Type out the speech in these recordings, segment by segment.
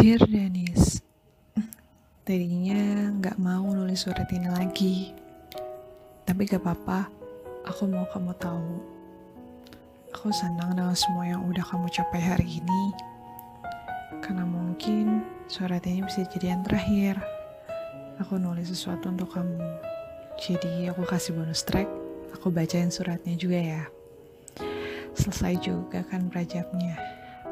Dear Dennis, tadinya nggak mau nulis surat ini lagi, tapi gak apa-apa, aku mau kamu tahu. Aku senang dengan semua yang udah kamu capai hari ini, karena mungkin surat ini bisa jadi yang terakhir. Aku nulis sesuatu untuk kamu, jadi aku kasih bonus track, aku bacain suratnya juga ya. Selesai juga kan prajabnya.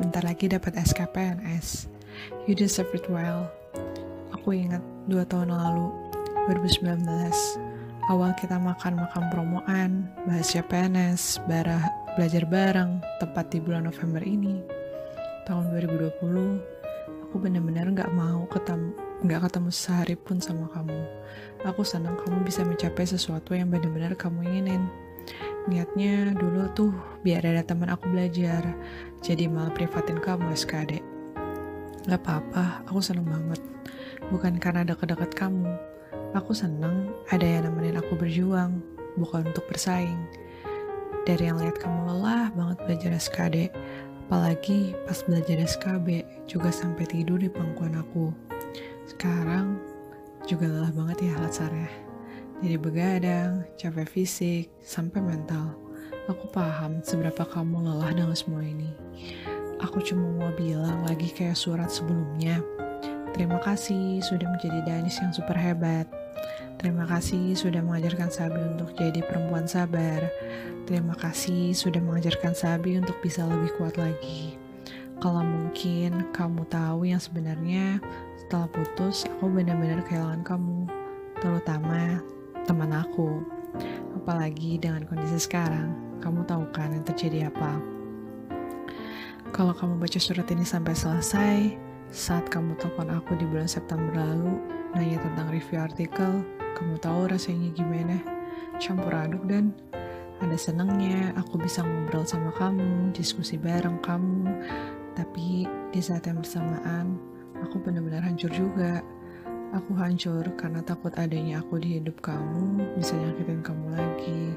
Bentar lagi dapat SKPNS. You deserve it well. Aku ingat dua tahun lalu, 2019, awal kita makan-makan promoan, bahas CPNS, barah, belajar bareng, tepat di bulan November ini. Tahun 2020, aku benar-benar gak mau ketemu nggak ketemu sehari pun sama kamu. Aku senang kamu bisa mencapai sesuatu yang benar-benar kamu inginin. Niatnya dulu tuh biar ada teman aku belajar, jadi malah privatin kamu SKD. Gak apa-apa, aku seneng banget. Bukan karena deket-deket kamu. Aku seneng ada yang nemenin aku berjuang, bukan untuk bersaing. Dari yang lihat kamu lelah banget belajar SKD, apalagi pas belajar SKB juga sampai tidur di pangkuan aku. Sekarang juga lelah banget ya latsarnya. Jadi begadang, capek fisik, sampai mental. Aku paham seberapa kamu lelah dengan semua ini. Aku cuma mau bilang kayak surat sebelumnya. Terima kasih sudah menjadi Danis yang super hebat. Terima kasih sudah mengajarkan Sabi untuk jadi perempuan sabar. Terima kasih sudah mengajarkan Sabi untuk bisa lebih kuat lagi. Kalau mungkin kamu tahu yang sebenarnya setelah putus aku benar-benar kehilangan kamu, terutama teman aku. Apalagi dengan kondisi sekarang, kamu tahu kan yang terjadi apa. Kalau kamu baca surat ini sampai selesai, saat kamu telepon aku di bulan September lalu, nanya tentang review artikel, kamu tahu rasanya gimana? Campur aduk dan ada senangnya aku bisa ngobrol sama kamu, diskusi bareng kamu, tapi di saat yang bersamaan, aku benar-benar hancur juga. Aku hancur karena takut adanya aku di hidup kamu bisa nyakitin kamu lagi.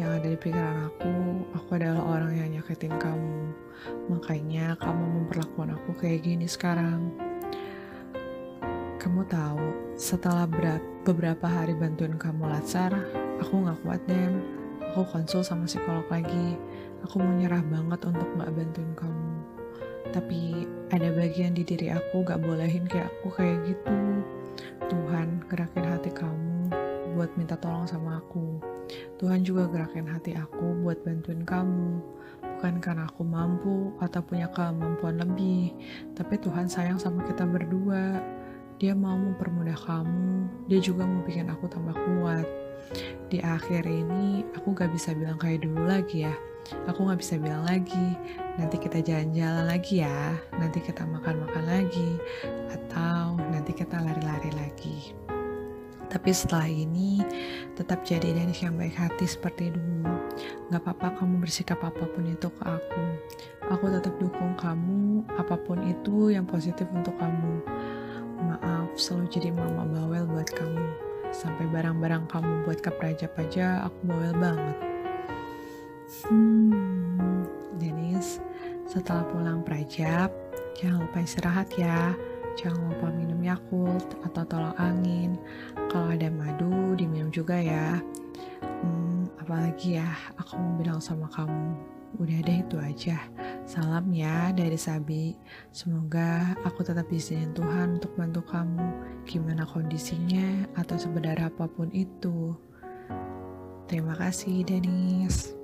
Yang ada di pikiran aku, aku adalah orang yang nyakitin kamu. Makanya kamu memperlakukan aku kayak gini sekarang. Kamu tahu, setelah beberapa hari bantuin kamu latsar, aku gak kuat dan aku konsul sama psikolog lagi. Aku mau nyerah banget untuk gak bantuin kamu. Tapi ada bagian di diri aku gak bolehin kayak aku kayak gitu. Tuhan gerakin hati kamu buat minta tolong sama aku. Tuhan juga gerakin hati aku buat bantuin kamu bukan karena aku mampu atau punya kemampuan lebih tapi Tuhan sayang sama kita berdua. Dia mau mempermudah kamu dia juga mau bikin aku tambah kuat. Di akhir ini aku gak bisa bilang kayak dulu lagi ya. Aku gak bisa bilang lagi nanti kita jalan-jalan lagi ya. Nanti kita makan-makan lagi atau nanti kita lari-lari lagi. Tapi setelah ini tetap jadi Danis yang baik hati seperti dulu. Gak apa-apa kamu bersikap apa pun itu ke aku. Aku tetap dukung kamu apa pun itu yang positif untuk kamu. Maaf selalu jadi mama bawel buat kamu. Sampai barang-barang kamu buat ke Praja aja aku bawel banget. Hmm, Dennis, setelah pulang prajab, jangan lupa istirahat ya. Jangan lupa minum Yakult atau tolong angin. Kalau ada madu, diminum juga ya. Hmm, apalagi ya, aku mau bilang sama kamu. Udah deh itu aja. Salam ya dari Sabi. Semoga aku tetap di sini Tuhan untuk bantu kamu. Gimana kondisinya atau sebenarnya apa pun itu. Terima kasih, Dennis.